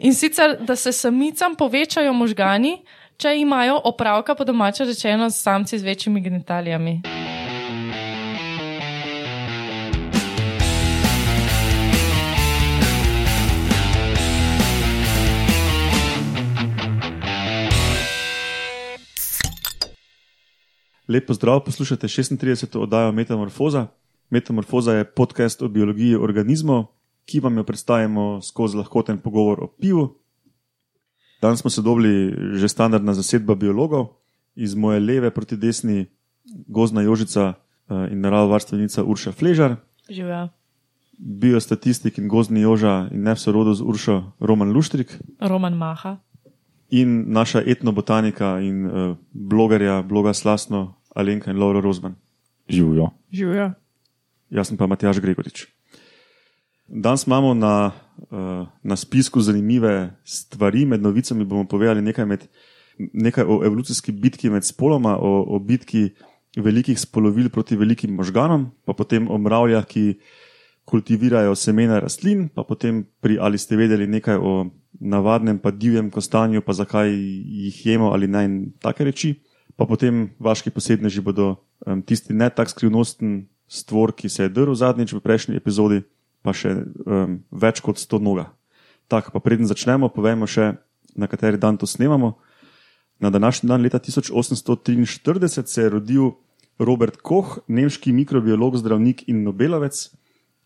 In sicer, da se samicam povečajo možgani, če imajo opravka, po domače rečeno, s samci z večjimi genitalijami. Lepo zdrav, poslušate 36. oddajo Metamorfoza. Metamorfoza je podcast o biologiji organizmov, ki vam jo predstavimo skozi lahkoten pogovor o pivu. Danes smo se dobili že standardna zasedba biologov, iz moje leve proti desni, gozna Jožica eh, in naravovarstvenica Urša Fležar, Živijo. biostatistik in gozni Joža in ne v sorodu z Uršo Roman Luštrik Roman Maha. in naša etnobotanika in uh, blogerja, bloga Slasno, Alenka in Laura Rozman. Živijo. Živijo. Jaz sem pa Matjaž Gregorič. Danes imamo na, uh, na spisku zanimive stvari, med novicami bomo povedali nekaj, med, nekaj o evolucijski bitki med spoloma, o, o bitki velikih spolovil proti velikim možganom, pa potem o mravljah, ki kultivirajo semena rastlin, pa potem pri ali ste vedeli nekaj o navadnem, pa divjem kostanju, pa zakaj jih jemo ali ne in take reči. Pa potem vaški posebneži bodo tisti ne tak skrivnosten stvor, ki se je drl zadnjič v prejšnji epizodi, pa še um, več kot 100 noga. Tako, pa preden začnemo, povemo še, na kateri dan to snemamo. Na današnji dan leta 1843 se je rodil Robert Koch, nemški mikrobiolog, zdravnik in Nobelovec,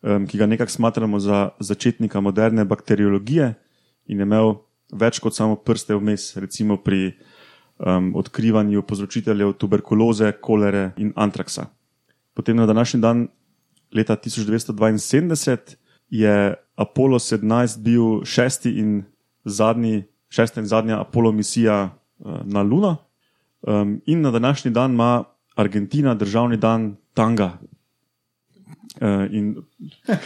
um, ki ga nekako smatramo za začetnika moderne bakteriologije in je imel več kot samo prste vmes, recimo pri um, odkrivanju povzročiteljev tuberkuloze, kolere in antraksa. Potem na današnji dan, leta 1972, je Apollo 17 bil šesti in zadnji, šesta in zadnja Apollo misija uh, na Luno. Um, in na današnji dan ima Argentina državni dan tanga. Uh, in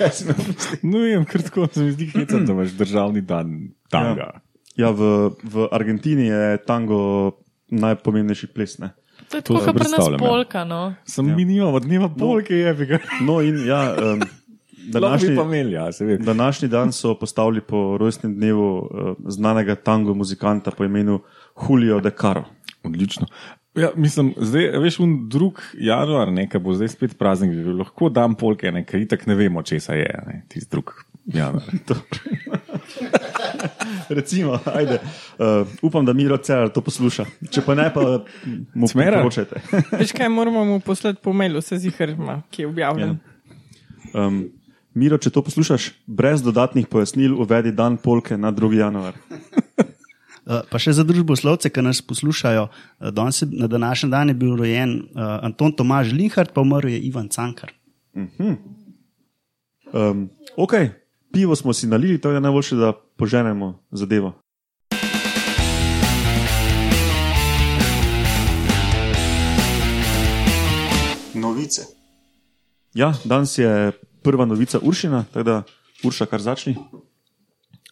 No, vem, kar tako se mi zdi, heca, da imaš državni dan tanga. ja, v, v Argentini je tango najpomembnejši ples. Ne? To je tako, kot pri nas ja. polka. No. Sem ja. minil od dneva polke, je bi ga. No, in ja, um, današnji, imeli, ja, današnji dan so postavili po rojstnem dnevu uh, znanega tango muzikanta po imenu Julio De Caro. Odlično. Ja, mislim, zdaj, veš, un drug januar, nekaj bo zdaj spet praznik, bi lahko dan polke, nekaj itak ne vemo, česa je, ne, tisti drug januar. Recimo, ajde, uh, upam, da Miro Cerar to posluša. Če pa ne, pa mu priporočajte. Veš kaj, moramo mu poslati po mailu, vse zihrma, ki je objavljen. Um, Miro, če to poslušaš, brez dodatnih pojasnil uvedi dan polke na 2. januar. Uh, Pa še za družboslovce, ki nas poslušajo, uh, danes na današnji dan je bil rojen uh, Anton Tomaž Linhart, pa umrl je Ivan Cankar. Um, ok, pivo smo si nalili, to je najboljše, da poženemo zadevo. Novice. Ja, danes je prva novica Uršina, tako da Urša kar začni.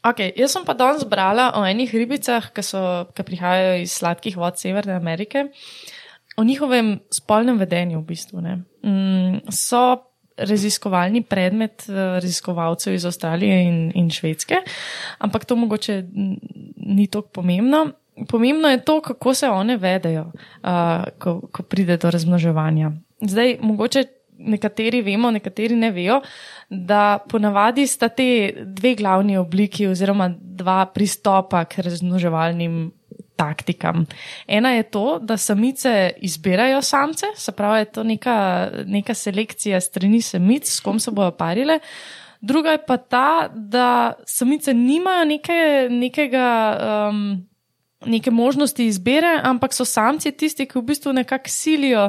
Okay, jaz sem pa danes brala o enih ribicah, ki, so, ki prihajajo iz sladkih vod Severne Amerike, o njihovem spolnem vedenju v bistvu. ne. Mm, so raziskovalni predmet eh, raziskovalcev iz Avstralije in, in Švedske, ampak to mogoče ni tako pomembno. Pomembno je to, kako se one vedejo, uh, ko, ko pride do razmnoževanja. Zdaj, mogoče nekateri vemo, nekateri ne vejo, da ponavadi sta te dve glavni obliki oziroma dva pristopa k razmnoževalnim taktikam. Ena je to, da samice izbirajo samce, se pravi, je to neka, neka selekcija strani samic, s kom se bojo parile. Druga je pa ta, da samice nimajo neke, nekega. Um, neke možnosti izbire, ampak so samci tisti, ki v bistvu nekako silijo,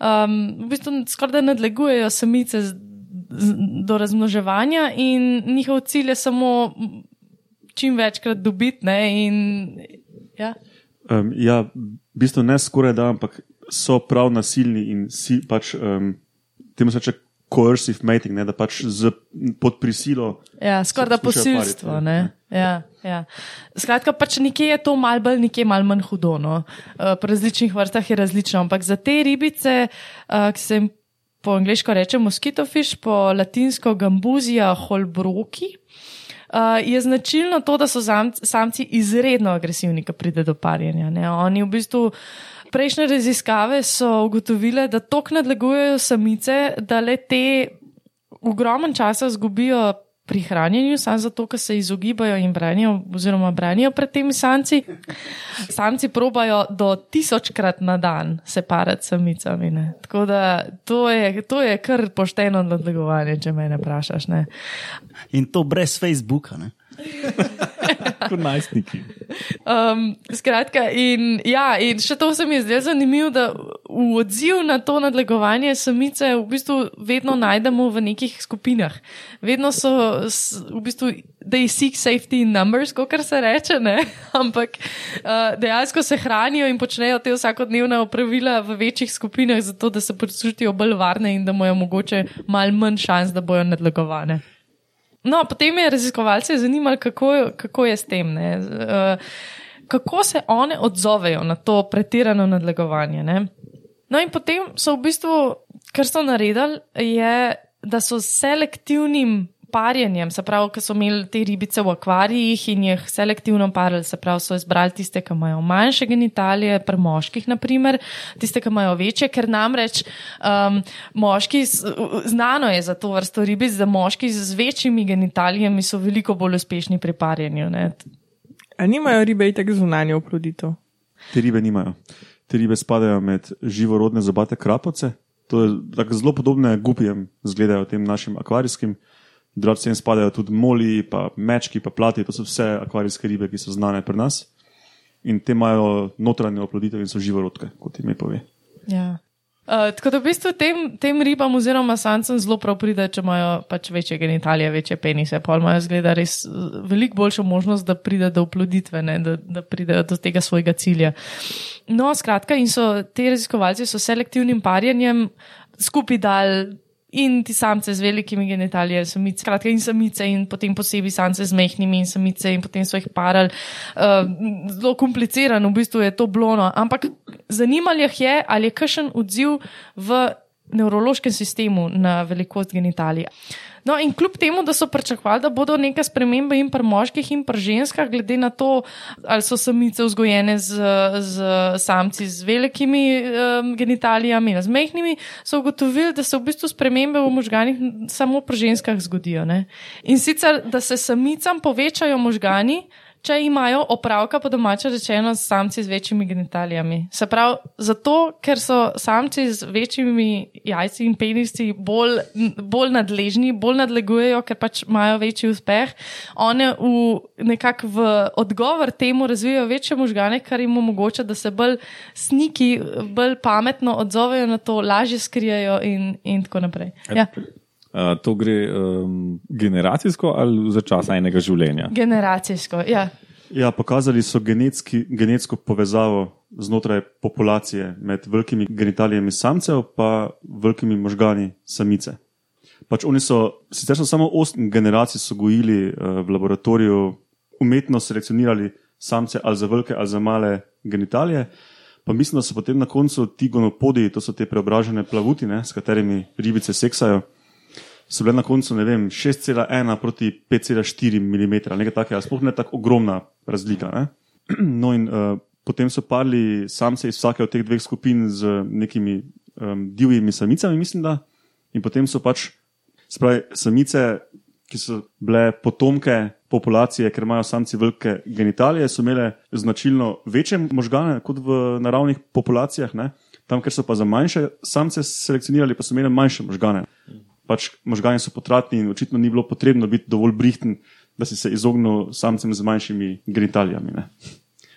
um, v bistvu skoraj da nadlegujejo samice do razmnoževanja in njihov cilj je samo čim večkrat dobiti. ne, In, ja. Um, ja, v bistvu ne skoraj da, ampak so prav nasilni in si pač um, temu se reče coercive mating, ne, da pač z, pod prisilo. Ja, skoraj da posilstvo. pariti, ne. Ja, ja. Skratka, pač nekje je to mal bolj, nekje mal manj hudo. No. Uh, po različnih vrstah je različno, ampak za te ribice, uh, ki se jim po angliško reče mosquitofish, po latinsko gambuzija holbroki. uh, je značilno to, da so zamci, samci izredno agresivni, ko pride do parjenja. Ne? Oni v bistvu. Prejšnje raziskave so ugotovile, da tok nadlegujejo samice, da le te ogromen časa zgubijo pri hranjenju, samo zato, ker se izogibajo in branijo, oziroma branijo pred temi samci. Samci probajo do tisočkrat na dan se parati s samicami. Ne. Tako da to je, to je kar pošteno nadlegovanje, če me vprašaš. Ne. In to brez Facebooka. Ne? Kot najstniki. Um, skratka, in, ja, in še to se mi je zdelo zanimivo, da v odziv na to nadlegovanje samice v bistvu vedno najdemo v nekih skupinah. Vedno so v bistvu. They seek safety in numbers, kot se reče, ne? ampak uh, dejansko se hranijo in počnejo te vsakodnevne opravila v večjih skupinah, zato da se počutijo bolj varne in da imajo mogoče malo manj šans, da bojo nadlegovane. No, potem je raziskovalce zanimalo, kako, kako je s tem. Ne? Uh, kako se one odzovejo na to pretirano nadlegovanje. Ne? No, in potem so v bistvu, kar so naredili, je, da so s selektivnim parjenjem, se pravi, ko so imeli te ribice v akvarijih in jih selektivno parili, se pravi, so izbrali tiste, ki imajo manjše genitalije, pri moških, naprimer, tiste, ki imajo večje, ker namreč um, moški, znano je za to vrsto ribic, da moški z večjimi genitalijami so veliko bolj uspešni pri parjenju. Ne? A nimajo ribe itek zunanje oploditev? Te ribe nimajo. Te ribe spadajo med živorodne zobate krapovce. To je tako zelo podobne gupijem, zgledajo tem našim akvarijskim. Drugače sem spadajo tudi moli, pa mečki, pa plati. To so vse akvarijske ribe, ki so znane pri nas. In te imajo notranjo oploditev in so živorodke, kot ime pove. Ja. Uh, tako da v bistvu tem, tem ribam oziroma sancem zelo prav pride, če imajo pač večje genitalije, večje penise, pa imajo zgleda res uh, veliko boljšo možnost, da pride do oploditve, ne, da, da pridejo do tega svojega cilja. No, skratka, in so ti raziskovalci so selektivnim parjenjem skupaj dal in ti samce z velikimi genitalijami, samice, skratka, in samice, in potem posebej samce z mehkimi in samice, in potem so jih parali. Uh, zelo komplicirano, v bistvu je to blono, ampak zanimalo jih je, ali je kakšen odziv v nevrološkem sistemu na velikost genitalij. No, in kljub temu, da so pričakovali, da bodo neke spremembe in pri moških in pri ženskah, glede na to, ali so samice vzgojene z, z samci z velikimi um, genitalijami in z mehkimi, so ugotovili, da se v bistvu spremembe v možganih samo pri ženskah zgodijo. Ne? In sicer, da se samicam povečajo možgani, če imajo opravka, po domače rečeno, s samci z večjimi genitalijami. Se pravi, zato, ker so samci z večjimi jajci in penisi bolj, bolj nadležni, bolj nadlegujejo, ker pač imajo večji uspeh, one v nekako v odgovor temu razvijajo večje možgane, kar jim omogoča, da se bolj sniki, bolj pametno odzovejo na to, lažje skrijejo in, in tako naprej. Ja. Uh, to gre um, generacijsko ali za čas enega življenja? Generacijsko, ja. Ja, pokazali so genetski, genetsko povezavo znotraj populacije med velikimi genitalijami samcev in velikimi možgani samice. Pač oni so, sicer so samo osem generacij so gojili uh, v laboratoriju, umetno selekcionirali samce ali za velike ali za male genitalije. Pa mislim, da so potem na koncu ti gonopodi, to so te preobražene plavutine, s katerimi ribice seksajo, so bile na koncu ne vem, 6,1 proti 5,4 mm, nekaj takega, sploh ne tako ogromna razlika. Ne? No, in uh, potem so parili samce iz vsake od teh dveh skupin z nekimi um, divjimi samicami, mislim, da. In potem so pač, spravi, samice, ki so bile potomke populacije, ker imajo samci velike genitalije, so imele značilno večje možgane kot v naravnih populacijah. Ne? Tam, ker so pa za manjše samce selekcionirali, pa so imeli manjše možgane. Pač možgani so potratni in očitno ni bilo potrebno biti dovolj brihten, da si se izognil samcem z manjšimi genitalijami. Ne?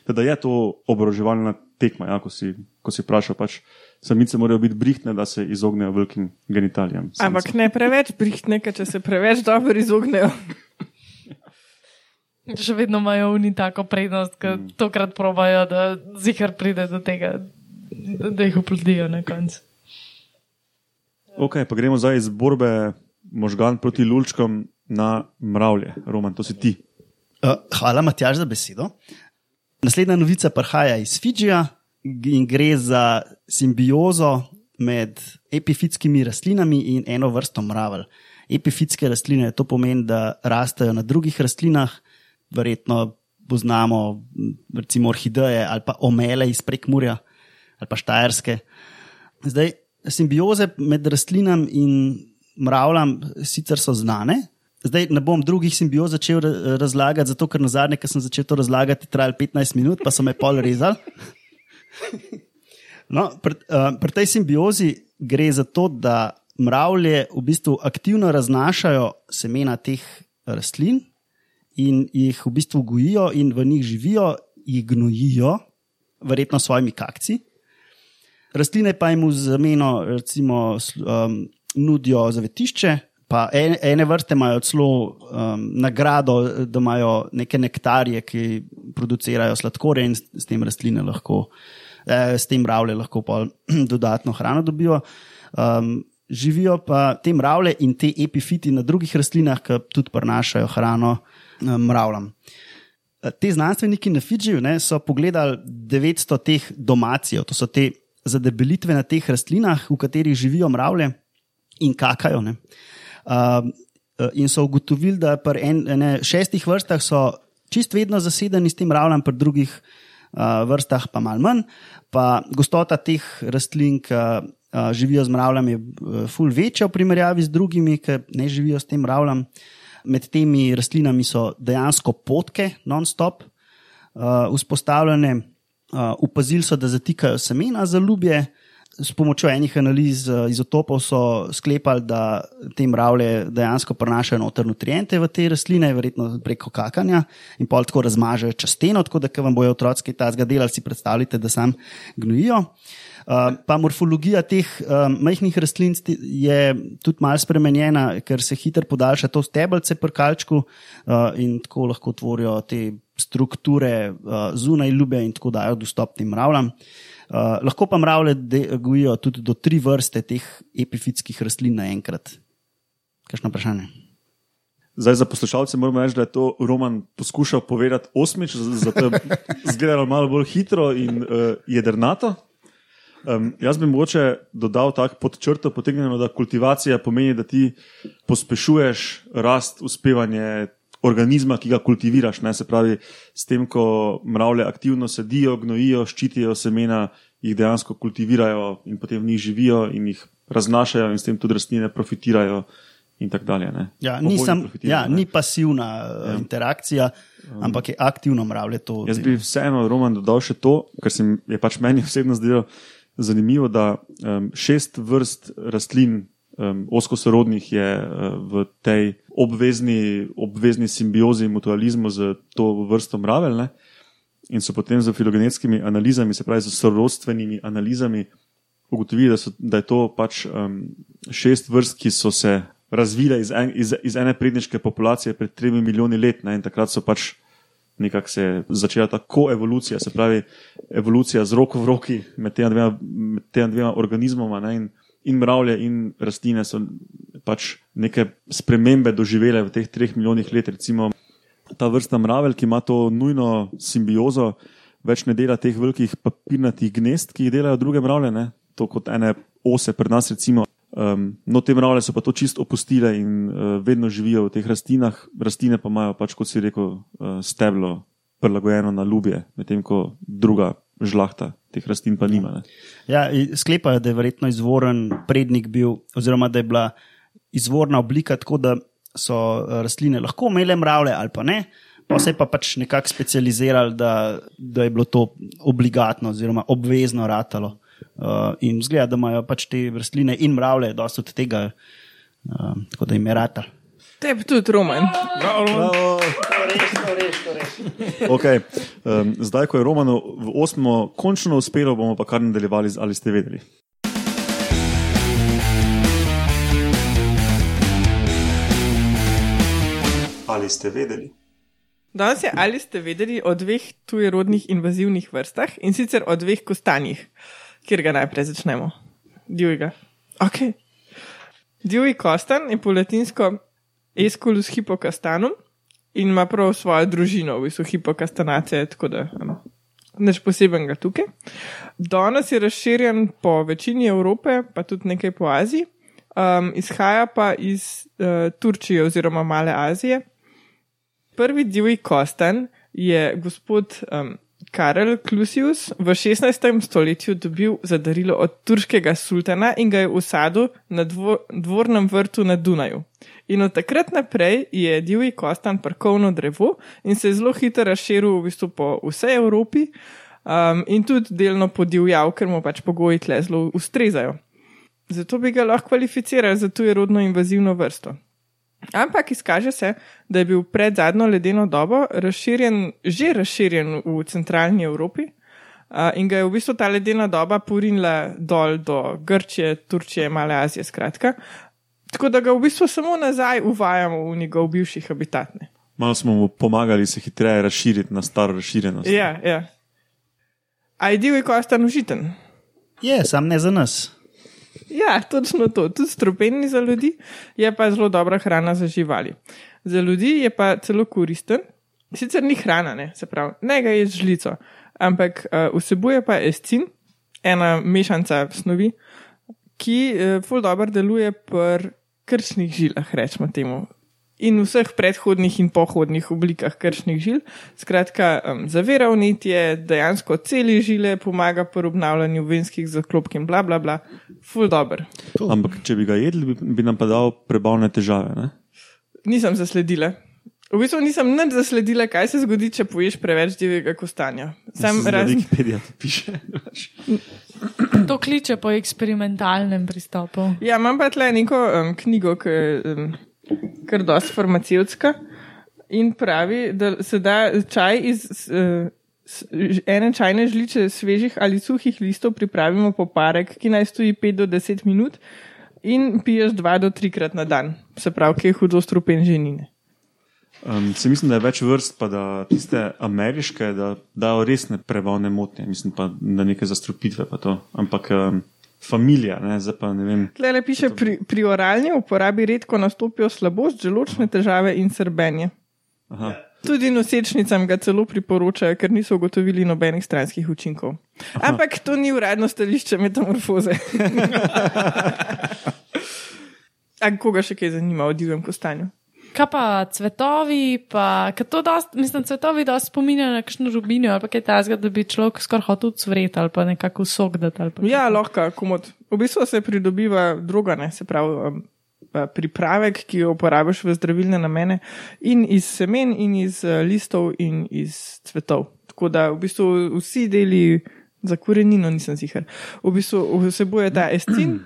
Teda je to oboroževalna tekma, ja, ko, si, ko si vprašal. Pač, samice morajo biti brihtne, da se izognejo velikim genitalijam. samcev. Ampak ne preveč brihtne, ker če se preveč dobro izognejo. Še vedno imajo oni tako prednost, ker mm. tokrat probajo, da zihar pride do tega, da jih oplodijo na koncu. Ok, pa gremo zdaj iz borbe možgan proti lulčkom na mravlje. Roman, to si ti. Uh, hvala, Matjaž, za besedo. Naslednja novica prihaja iz Fidžija in gre za simbiozo med epifitskimi rastlinami in eno vrsto mravelj. epifitske rastline, to pomeni, da rastejo na drugih rastlinah, verjetno poznamo recimo orhideje ali pa omele iz prekmurja ali pa štajerske. Zdaj, simbioze med rastlinami in mravljam sicer so znane. Zdaj ne bom drugih simbioz začel ra- razlagati, zato ker na zadnje, ko sem začel to razlagati, je trajalo 15 minut, pa so me pol rezali. No, pri, uh, pri tej simbiozi gre za to, da mravlje v bistvu aktivno raznašajo semena teh rastlin in jih v bistvu gojijo in v njih živijo, jih gnojijo, verjetno s svojimi kakci. Rastline pa jim v zameno recimo, um, nudijo zavetišče, pa ene, ene vrste imajo celo um, nagrado, da imajo neke nektarje, ki producirajo sladkorje in s, s tem rastline lahko, eh, s tem mravlje lahko pa dodatno hrano dobijo. Um, živijo pa te mravlje in te epifiti na drugih rastlinah, ki tudi prinašajo hrano um, mravljam. Te znanstveniki na Fidžiju ne, so pogledali 900 teh domacijev, to so te zadebelitve na teh rastlinah, v katerih živijo mravlje in kakajo. Ne. Um, in so ugotovili, da pri en, ene, šestih vrstah so čist vedno zasedeni s tem mravljam, pri drugih uh, vrstah pa malo manj. Pa gostota teh rastlin, ki uh, živijo z mravljami, je uh, ful večja v primerjavi z drugimi, ki ne živijo s tem mravljam. Med temi rastlinami so dejansko potke, non-stop, uh, vzpostavljene. Uh, upazili so, da zatikajo semena za ljubje. S pomočjo enih analiz uh, izotopov so sklepali, da te mravlje dejansko prenašajo noter nutriente v te rastline, verjetno preko kakanja in pol tako razmažejo čez steno, tako da, ko vam bojo otroci tazga delali, si predstavljate, da sam gnojijo. Uh, pa morfologija teh um, majhnih rastlin je tudi malo spremenjena, ker se hitro podaljša to stebelce pri kalčku uh, in tako lahko tvorijo te strukture uh, zunaj ljube in tako dajo dostop tem mravljam. Uh, lahko pa mravlje gojijo tudi do tri vrste teh epifitskih rastlin naenkrat. Kakšno vprašanje? Zdaj za poslušalce moramo reči, da je to Roman poskušal povedati osmič, zato je izgledalo malo bolj hitro in uh, jedrnato. Um, jaz bi mogoče dodal tako pod črto potegnjeno, da kultivacija pomeni, da ti pospešuješ rast, uspevanje organizma, ki ga kultiviraš. Ne? Se pravi, s tem, ko mravlje aktivno sedijo, gnojijo, ščitijo semena, jih dejansko kultivirajo in potem v njih živijo in jih raznašajo in s tem tudi rastline profitirajo in tako dalje. ne. Ja, ni, sam, ja, ne. ni pasivna ja. interakcija, ampak je aktivno mravlje to. Jaz bi vseeno, Roman, dodal še to, kar se mi je pač meni osebno zdelo zanimivo, da um, šest vrst rastlin, um, oskosorodnih, je uh, v tej obvezni, obvezni simbiozi mutualizmu z to vrsto mravelj. Ne? In so potem z filogenetskimi analizami, se pravi z sorodstvenimi analizami, ugotovili, da, so, da je to pač um, šest vrst, ki so se razvile iz, en, iz, iz ene predniške populacije pred tremi milijoni let. Ne? In takrat so pač nekako se je začela ta koevolucija, se pravi evolucija z roko v roki med tema dvema, med tema dvema organizmoma. Ne? In, in mravlje, in rastline so pač neke spremembe doživele v teh treh milijonih let. Recimo ta vrsta mravelj, ki ima to nujno simbiozo, več ne dela teh velikih papirnatih gnezd, ki jih delajo druge mravlje, ne? to kot ene ose pri nas. Recimo. Um, no, te mravlje so pa to čist opustile in uh, vedno živijo v teh rastlinah, rastline pa imajo, pač, kot si rekel, uh, steblo prilagojeno na ljubje, medtem ko druga žlahta teh rastlin pa nima. Ne. Ja, in sklepajo, da je verjetno izvoren prednik bil, oziroma da je bila izvorna oblika tako, da so eh, rastline lahko imele mravlje ali pa ne. Pa se je pa pač nekako specializirali, da, da je bilo to obligatno oziroma obvezno ratalo. Uh, in zgleda, da imajo pač te rastline in mravlje, dosta od tega, uh, tako da jim je ratal. Tebi tudi, Roman. Okay. Um, zdaj, ko je Romano v osmo končno uspelo, bomo pa kar nadaljevali z ali ste vedeli. Ali ste vedeli? Danes je ali ste vedeli o dveh tujerodnih invazivnih vrstah in sicer o dveh kostanjih, kjer ga najprej začnemo. Divjega. Ok. Divji kostan je po latinsko Esculus hippocastanum in ima prav svojo družino, v bistvu hippocastanace, tako da um, nič posebenega tukaj. Danes je razširjen po večini Evrope, pa tudi nekaj po Aziji. um, izhaja pa iz uh, Turčije oziroma Male Azije. Prvi divji kostan je gospod um, Karel Klusius v 16. stoletju dobil za darilo od turškega sultana in ga je usadil na dvo, dvornem vrtu na Dunaju. In od takrat naprej je divji kostan parkovno drevo in se je zelo hitro razširil v bistvu po vsej Evropi um, in tudi delno podivjal, ker mu pač pogoji tle zelo ustrezajo. Zato bi ga lahko kvalificirali za tujerodno invazivno vrsto. Ampak izkaže se, da je bil pred zadnjo ledeno dobo razširjen, že razširjen v centralni Evropi uh, in ga je v bistvu ta ledena doba porinila dol do Grčije, Turčije, Male Azije, skratka. Tako da ga v bistvu samo nazaj uvajamo v njegov bivši habitat. Ne. Malo smo mu pomagali se hitreje razširiti na staro razširjenost. Ja, ja. A je divji kostan užiten? Je, sam ne za nas. Ja, točno to. Tudi strupenni za ljudi, je pa zelo dobra hrana za živali. Za ljudi je pa celo koristen. Sicer ni hrana, ne, se pravi, ne ga je žlico, ampak uh, vsebuje pa escin, ena mešanca snovi, ki uh, ful dobro deluje pri krčnih žilah, rečemo temu. In vseh predhodnih in pohodnih oblikah krčnih žil. Skratka, um, zavira vnetje, dejansko celi žile, pomaga pri obnavljanju venskih zaklopk in bla bla bla. Ful dobr. Ampak če bi ga jedli, bi, bi nam pa dal prebavne težave. Ne? Nisem zasledila. V bistvu nisem nič zasledila, kaj se zgodi, če poješ preveč divjega kostanja. Sam Na razen. Wikipediji to piše. To kliče po eksperimentalnem pristopu. Ja, imam pa tle neko um, knjigo, ki um, kar dosti farmacevtska in pravi, da se da čaj iz uh, ene čajne žliče svežih ali suhih listov pripravimo po parek, ki naj stoji 5 do 10 minut in piješ 2 do 3 krat na dan. Se pravi, ki je hudo strupen ženine. Um, se mislim, da je več vrst, pa da tiste ameriške, da dajo resne prebavne motnje, mislim pa na neke zastrupitve. pa to. Ampak um, familija, ne, zdaj pa ne vem. Tle piše, pri, pri oralni uporabi redko nastopijo slabost, želočne težave in srbenje. Aha. Tudi nosečnicam ga celo priporočajo, ker niso ugotovili nobenih stranskih učinkov. Ampak to ni uradno stališče metamorfoze. A koga še kaj zanima o divjem kostanju? Kaj pa cvetovi, pa to dost, mislim, cvetovi dosti spominjajo na kakšno rubinjo ali kaj takega, da bi človek skoraj hotel cvret ali pa nekako sok dati. Ja, lahko, komod. V bistvu se pridobiva druga, ne, se pravi. Um, Pripravek, ki jo uporabiš v zdravilne namene, in iz semen, in iz eh, listov, in iz cvetov. Tako da v bistvu vsi deli za korenino, nisem ziger. V bistvu vsebuje ta escin,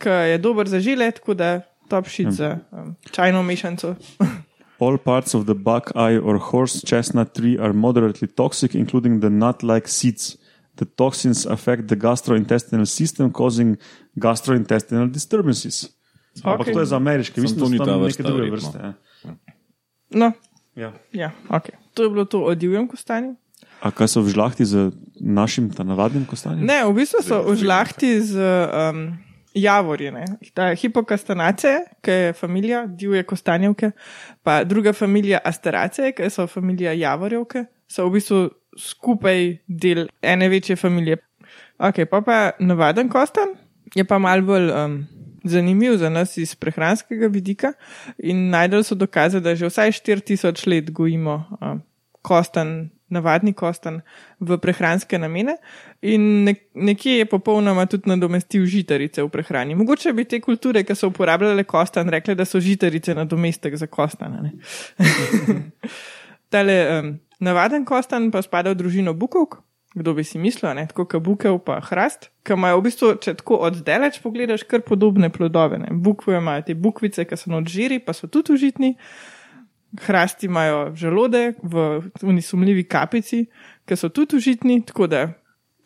ki je dober za žile, tako da top shit za um, čajno mešanico. All parts of the buckeye or horse chestnut tree are moderately toxic, including the nut like seeds. The toxins affect the gastrointestinal system, causing gastrointestinal disturbances. Ampak Ok. to je za ameriške, mislim, da so ta tam neke druge verjetno. vrste. Ja. No, Ja. ja, ok. To je bilo to o divjem kostanju. A kaj so v žlahti z našim, navadnim kostanjem? Ne, v bistvu so v žlahti z um, javorji. ne. Ta hipokastanace, ki je familija divje kostanjevke, pa druga familija asterace, ki so familija javorjevke, so v bistvu skupaj del ene večje familije. Ok, pa pa navaden kostan je pa mal bolj. Um, Zanimiv za nas iz prehranskega vidika, in najdel so dokaze, da že vsaj 4000 let gojimo um, kostan, navadni kostan v prehranske namene, in nek, nekje je popolnoma tudi nadomestil žitarice v prehrani. Mogoče bi te kulture, ki so uporabljale kostan, rekle, da so žitarice nadomestek za kostan. Tale um, navaden kostan pa spada v družino bukovk. Kdo bi si mislil, ne? tako kot bukev, pa hrast, ki imajo v bistvu, če tako oddaleč pogledaš, kar podobne plodove. ne. Bukve imajo te bukvice, ki so odžiri, pa so tudi užitni. Hrasti imajo želode v oni sumljivi kapici, ki so tudi užitni, tako da.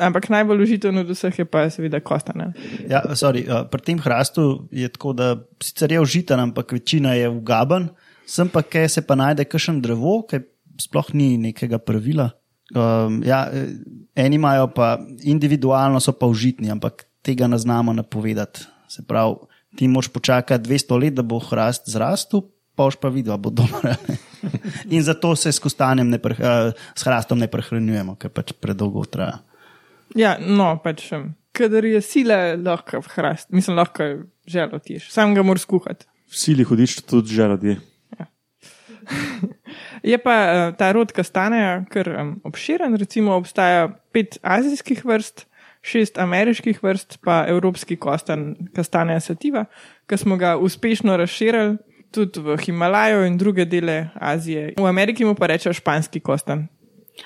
Ampak najbolj užiten od vseh je pa seveda kostan. Ja, sorry, uh, pri tem hrastu je tako, da sicer je užiten, ampak večina je ugaben, sem pa, kaj se pa najde kakšen drevo, ki sploh ni nekega pravila. Um, ja, eh, eni imajo pa individualno, so pa užitni, ampak tega ne znamo napovedati. Se pravi, ti moš počakati 200 let, da bo hrast zrastel, pa boš pa videl, a bo dobro. In zato se s, kostanjem ne preh, uh, s hrastom ne prehranjujemo, ker pač predolgo traja. Ja, no, pač, kadar je sila, lahko hrast, mislim, lahko želod ješ, sam ga moraš skuhati. V sili hudič tudi želodje. Je pa uh, ta rod kastaneja kar um, obširen, recimo obstaja pet azijskih vrst, šest ameriških vrst, pa evropski kostan kastaneja sativa, ki smo ga uspešno razširili tudi v Himalajo in druge dele Azije. V Ameriki mu pa rečejo španski kostan.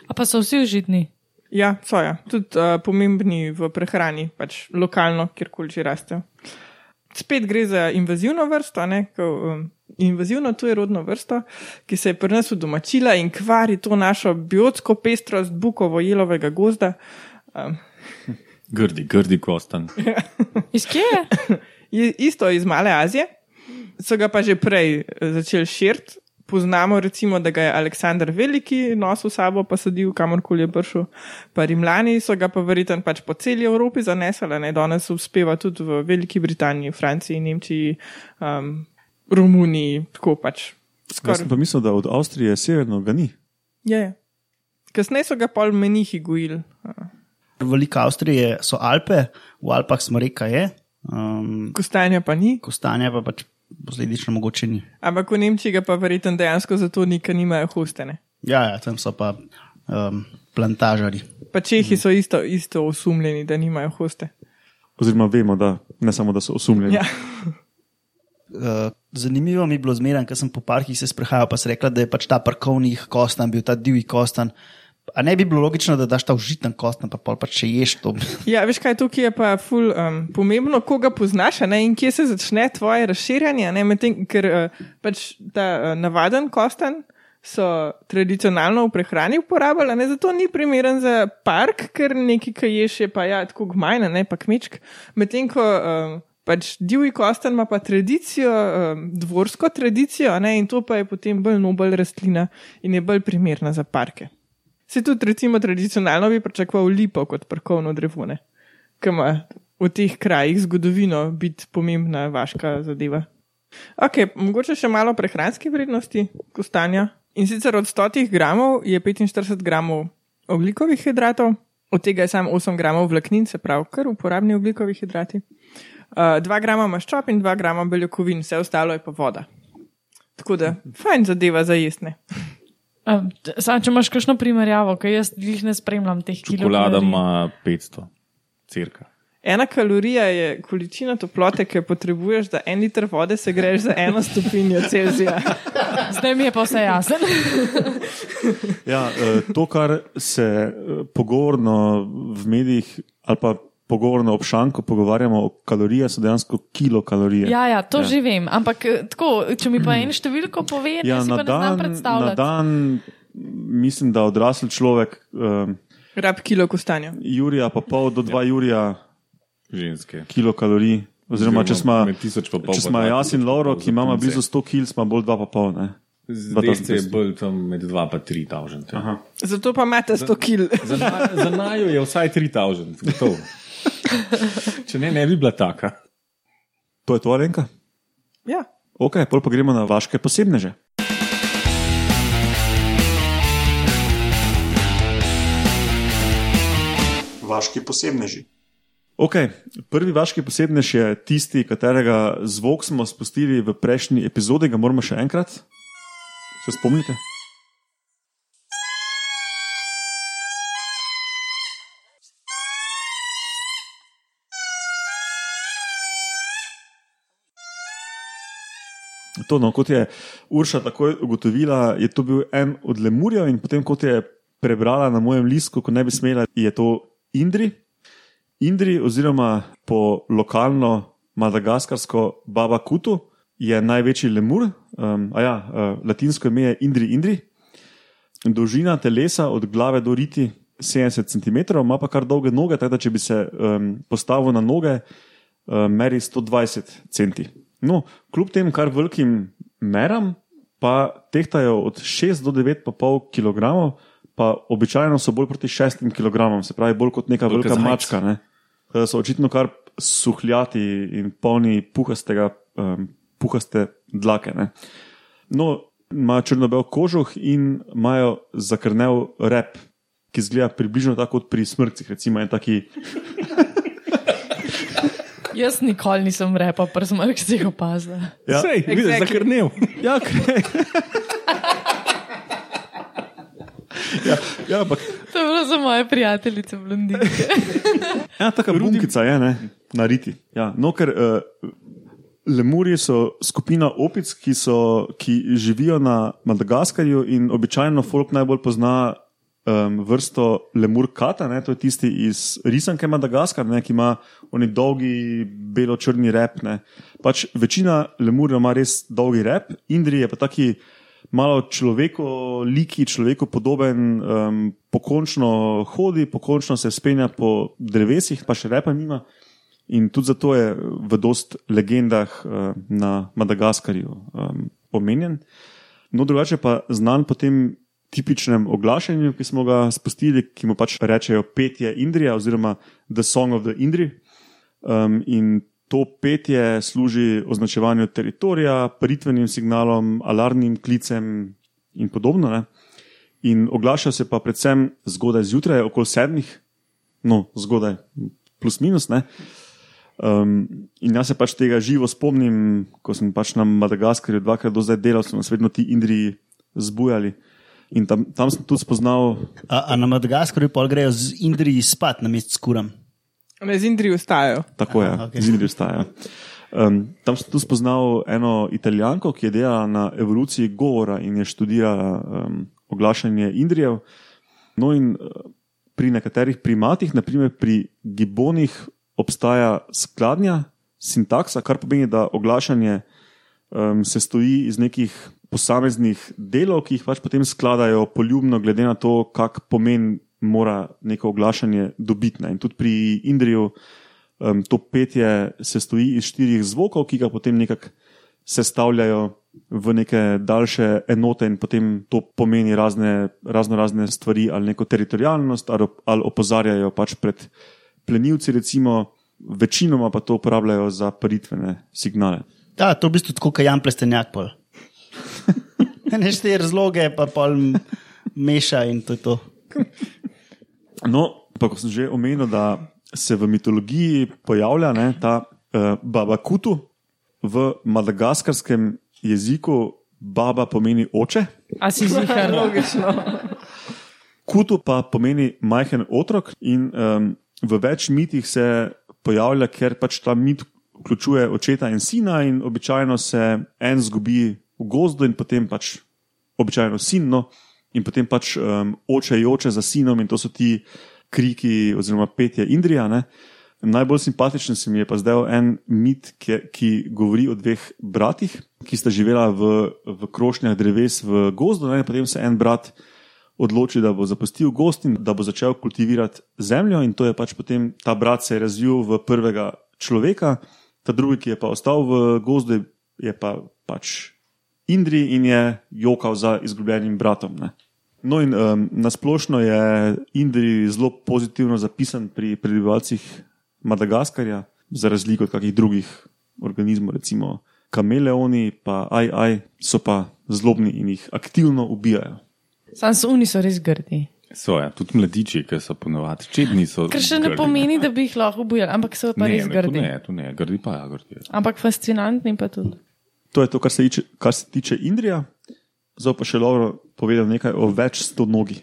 A pa so vsi užitni. Ja, so ja, tudi uh, pomembni v prehrani, pač lokalno, kjerkoli že rastejo. Spet gre za invazivno vrsto, ne, ko, um, invazivno tujerodno vrsto, ki se je pri nas udomačila in kvari to našo biotsko pestrost bukovo-jelovega gozda. Um, Grdi, grdi kostan. Iz kje je? je isto iz Male Azije, so ga pa že prej eh, začeli širiti. Poznamo, recimo, da ga je Aleksandr Veliki nosil sabo, pa sadil kamorkoli je prišel. Pa Rimljani so ga pa verjetno pač po celi Evropi zanesli, ne danes uspeva tudi v Veliki Britaniji, Franciji, Nemčiji, um, Romuniji, tako pač. Jaz sem pa mislil, da od Avstrije severno ga ni. Je, je. Kasneje so ga pol menihi gojili. Velika Avstrija so Alpe, v Alpah smo reka je, um, Kostanja pa ni, Kostanja pa pač posledično mogoče ni. ampak v Nemčiji pa verjetno dejansko zato ni, ker nimajo hostene. Ja, ja tam so pa um, plantažari. Pa Čehi so isto, isto osumljeni, da nimajo hoste. Oziroma, vemo, da ne samo, da so osumljeni. Ja. Uh, zanimivo mi je bilo zmeraj, ker sem po parkih se sprehajal, pa se rekla, da je pač ta parkovni kostan bil ta divji kostan. A ne bi bilo logično, da daš ta užiten kostan, pa pol pač če ješ to. Ja, veš kaj, tukaj je pa ful um, pomembno, koga poznaš ne, in kje se začne tvoje razširjanje. ne, medtem, Ker uh, pač ta uh, navaden kostan so tradicionalno v prehrani uporabljali, ne, zato ni primeren za park, ker nekaj, ki ješ, je pa ja, tako gmajna, ne pa kmečk. Medtem ko um, pač divji kostan ima pa tradicijo, um, dvorsko tradicijo, ne, in to pa je potem bolj nobel rastlina in je bolj primerna za parke. Se tudi, recimo, tradicionalno bi pričakoval lipo kot parkovno drevo, ki ima v teh krajih zgodovino biti pomembna vaška zadeva. Ok, mogoče še malo prehranske vrednosti kostanja. In sicer od 100 gramov je 45 gramov oglikovih hidratov, od tega je samo 8 gramov vlaknin, se pravi, kar uporabni oglikovi hidrati. Uh, 2 grama maščob in 2 grama beljakovin, vse ostalo je pa voda. Tako da, fajn zadeva za jesne. Sam, če imaš kakšno primerjavo, ker jaz jih ne spremljam teh Čokolada kilokalorij. ima 500, cirka. Ena kalorija je količina toplote, ki jo potrebuješ, da en liter vode se greš za eno stopinjo Celzija. Zdaj mi je pa vse jasno. Ja, eh, to, kar se eh, pogovorno v medijih ali pa pogovorno ob šanku pogovarjamo o kalorijah, so dejansko kilokalorije. Ja, ja, to Ja. ja. že vem. Ampak eh, tako, če mi pa en številko pove, ja, si na pa ne znam dan, na dan mislim, da odrasel človek, um, Rab kilo kostanja. Jurija pa pol do dva Jurija Ženske. kilokalorij. Oziroma, če smo, tisoč pa pol če pa smo dva jaz in pa Lauro, ki za imamo blizu 100 kg, smo bolj 2,5 pol. ne. Zdaj je bolj tam med 2 pa 3 tavžent. Ja. Zato pa imate 100 kil. Za, na, za najo je vsaj 3 tavžent, gotovo. Če ne, ne bi bila taka. To je to, Alenka? Ja. Ok, pol pa gremo na vaše posebneže. Vaški posebneži. Ok, prvi vaški posebnež je tisti, katerega zvok smo spustili v prejšnji epizodi, ga moramo še enkrat. Se spomnite? To, no, kot je Urša takoj ugotovila, je to bil en od lemurjev, in potem, kot je prebrala na mojem listku, ko ne bi smela, je to Indri. Indri, oziroma po lokalno madagaskarsko Baba Kutu, je največji lemur, um, a ja, uh, latinsko ime je Indri Indri. Dolžina telesa od glave do riti 70 cm, ima pa kar dolge noge, tako da če bi se um, postavil na noge, um, meri 120 cm. No, kljub tem kar velikim meram, pa tehtajo od 6 do 9,5 kg, pa običajno so bolj proti 6 kg, se pravi bolj kot neka velika zajec. mačka. Ne? Tako da so očitno kar suhljati in polni puhastega, um, puhaste dlake. Ne? No, imajo črno-bel kožuh in imajo zakrnev rep, ki izgleda približno tako kot pri smrcih. Recimo en taki. Jaz nikoli nisem repa, pa sem jih zdaj opazila. Ja. Sej, vidiš, Exactly. zakrnev. Ja, okay. ja, ja, ampak To je bilo za moje prijateljice blondinke. Ja, taka bunkica je, ne, na riti. Ja, no, ker uh, lemurji so skupina opic, ki, so, ki živijo na Madagaskarju in običajno folk najbolj pozna um, vrsto lemur kata, ne, to je tisti iz risanke Madagaskar, ne, ki ima oni dolgi belo-črni rep. Ne. Pač večina lemurjev ima res dolgi rep, Indri je pa taki malo človeko, liki, človeko podoben, um, pokončno hodi, pokončno se spenja po drevesih, pa še repa nima. In tudi zato je v dost legendah uh, na Madagaskarju um, omenjen. No, drugače pa znan po tem tipičnem oglašanju, ki smo ga spustili, ki mu pač rečejo petje Indrija oziroma The Song of the Indri. Um, in to petje služi označevanju teritorija, paritvenim signalom, alarmnim klicem in podobno. Ne? In oglaša se pa predvsem zgodaj zjutraj, okoli sedmih, no, zgodaj, plus minus. Ne? Um, in jaz se pač tega živo spomnim, ko sem pač na Madagaskarju dvakrat do zdaj delal, so nas vedno ti Indriji zbujali. In tam, tam sem tudi spoznal, A, a na Madagaskarju pol grejo z Indriji spat na mest s kuram. Ne z Indrijo ustajajo. tako je, Aha, okej. z Indrijo staja. Um, tam sem tudi spoznal eno italijanko, ki je delala na evoluciji govora in je študirala um, oglašanje Indrijev. No, in uh, pri nekaterih primatih, naprimer pri gibonih, obstaja skladnja, sintaksa, kar pomeni, da oglašanje um, se stoji iz nekih posameznih delov, ki jih pač potem skladajo poljubno, glede na to, kak pomen mora neko oglašanje dobiti. ne. In tudi pri Indriju um, to petje se stoji iz štirih zvokov, ki ga potem nekako sestavljajo v neke daljše enote, in potem to pomeni razne, razno razne stvari, ali neko teritorijalnost, ali, ali opozarjajo pač pred plenilci, recimo, večinoma pa to uporabljajo za paritvene signale. Ja, to je v bistvu tako, kot Jan Plestenjak. pol. Ne štiri razloge, pa pol m- meša in to je to. No, pa ko sem že omenil, da se v mitologiji pojavlja ne, ta uh, baba kutu v madagaskarskem jeziku, baba pomeni oče, A si zihar? Logično. kutu pa pomeni majhen otrok. In um, v več mitih se pojavlja, ker pač ta mit vključuje očeta in sina, in običajno se en zgubi v gozdu, in potem pač običajno sin, no, in potem pač um, oče joče za sinom, in to so ti kriki oziroma petje Indrija. Ne. Najbolj simpatičen se mi je pa zdaj en mit, ki, ki govori o dveh bratih, ki sta živela v, v krošnjah dreves v gozdu. In potem se en brat odloči, da bo zapustil gost in da bo začel kultivirati zemljo, in to je pač potem ta brat se je razvil v prvega človeka, ta drugi, ki je pa ostal v gozdu, je pa pač Indri in je jokal za izgubljenim bratom. Ne. No, in um, nasplošno je Indri zelo pozitivno zapisan pri prebivalcih Madagaskarja, za razliko od kakih drugih organizmov, recimo kameleoni, pa aj, aj, so pa zlobni in jih aktivno ubijajo. Sam so oni so res grdi. So, ja, tudi mladiči, ki so ponovadi čedni. So Kar še ne grdi. pomeni, da bi jih lahko ubijali, ampak so pa ne, res ne, to grdi. ne, to ne, grdi pa ja, grdi. Ampak fascinantni pa tudi. To je to, kar se tiče, kar se tiče Indrija. Zdaj pa še Lauro povedal nekaj o več sto nogi.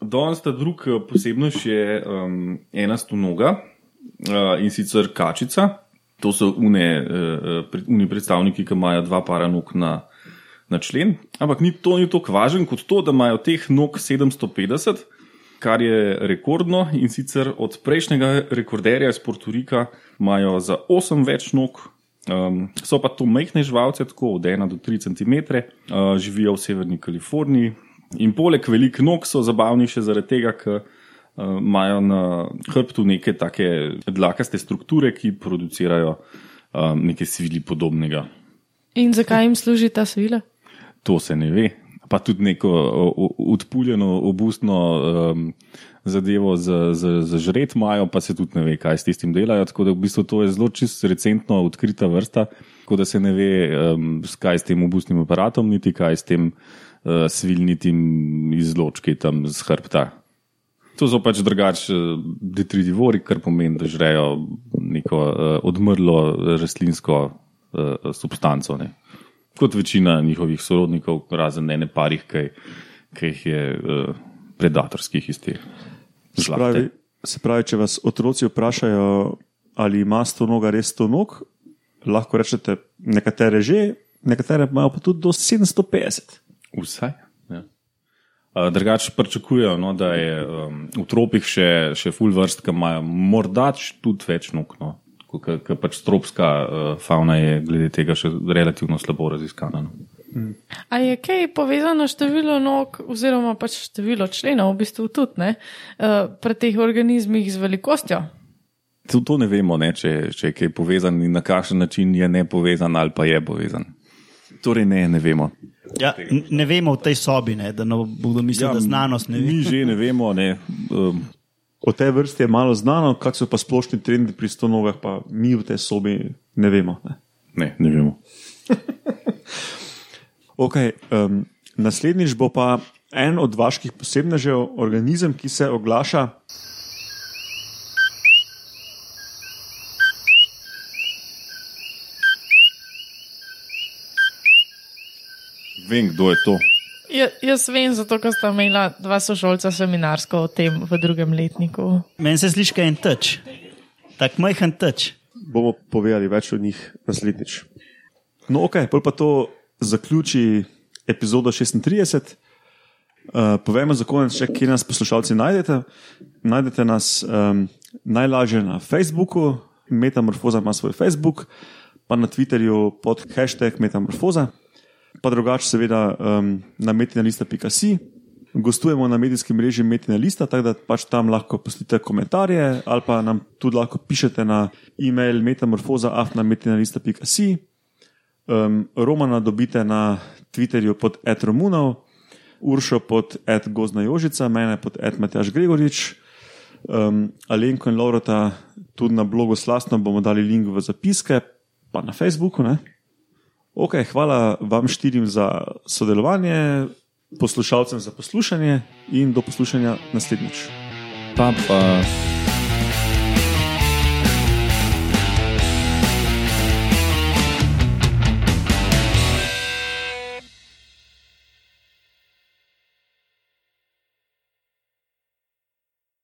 Danes ta drug eh, posebnost je um, ena stonoga uh, in sicer kačica. To so une, uh, pre- uni predstavniki, ki imajo dva para nog na, na člen. Ampak ni to ni tako važen kot to, da imajo teh nog 750, kar je rekordno. In sicer od prejšnjega rekorderja iz Portorika imajo za 8 več nog. Um, so pa to majhne živalce, tako od 1 do 3 cm, uh, živijo v severni Kaliforniji. In poleg velikih nog so zabavni še zaradi tega, ker uh, imajo na hrbtu neke take dlakaste strukture, ki producirajo um, nekaj svili podobnega. In zakaj jim služi ta svila? To se ne ve. Pa tudi neko odpuljeno obustno um, zadevo za, žret imajo, pa se tudi ne ve, kaj s tistim delajo. Tako da v bistvu to je zelo čisto recentno odkrita vrsta, tako da se ne ve, um, kaj s tem obustnim aparatom, niti kaj s tem uh, svilnitim izločki tam z hrbta. To so pač drugače detridivori, kar pomeni, da žrejo neko uh, odmrlo rastlinsko uh, substanco. Ne. Kot večina njihovih sorodnikov, razen ene parih, ki, jih je uh, predatorskih iz te Se pravi, se pravi, če vas otroci vprašajo, ali ima sto noga res sto nog, lahko rečete, nekatere že, nekatere imajo pa tudi do 750. Vsaj. Ja. Drugače pričakujejo, no, da je um, v tropih še, še full vrst, ki imajo morda tudi več nog. No. Ker pač tropska uh, fauna je glede tega še relativno slabo raziskana. No. A je kaj povezano število nog, oziroma pač število členov, v bistvu tudi ne, uh, pri teh organizmih z velikostjo? To, to ne vemo, ne, če, če je kaj povezan in na kakšen način je ne povezan ali pa je povezan. Torej, ne, ne vemo. Ja, ne vemo v tej sobi, ne, da ne bodo mislili, ja, da znanost ne ve. Mi že ne vemo. Ne, um, O tej vrsti je malo znano, kak so pa splošni trendi pri sto nogah, pa mi v tej sobi ne vemo. Ne. ne, ne vemo. Okay, um, naslednjič bo pa en od vaških posebnežev, organizem, ki se oglaša. Vem, kdo je to. Ja, jaz vem, zato ker sta imela dva sošolca seminarsko o tem v drugem letniku. Meni se sliši, kot en teč, tako majhen teč. Bomo povedali več o njih naslednjič. No, ok, pol pa to zaključi epizodo 36. Uh, povejmo za konec, še, kje nas poslušalci najdete. Najdete nas um, najlažje na Facebooku, Metamorfoza ima svoj Facebook, pa na Twitterju pod hashtag Metamorfoza, pa drugače seveda um, na metinalista.si. Gostujemo na medijskem mreži Metina Lista, tako da pač tam lahko pustite komentarje ali pa nam tudi lahko pišete na e-mail metamorfoza.afnametinalista.si. Um, Romana dobite na Twitterju pod etromunov, Uršo pod et Gozna Jožica, mene pod et Matjaš Gregorič, um, Alenko in Laurota tudi na blogu Slasno bomo dali link v zapiske, pa na Facebooku. Ne? Ok, hvala vam štirim za sodelovanje, poslušalcem za poslušanje in do poslušanja naslednjič. Pa pa.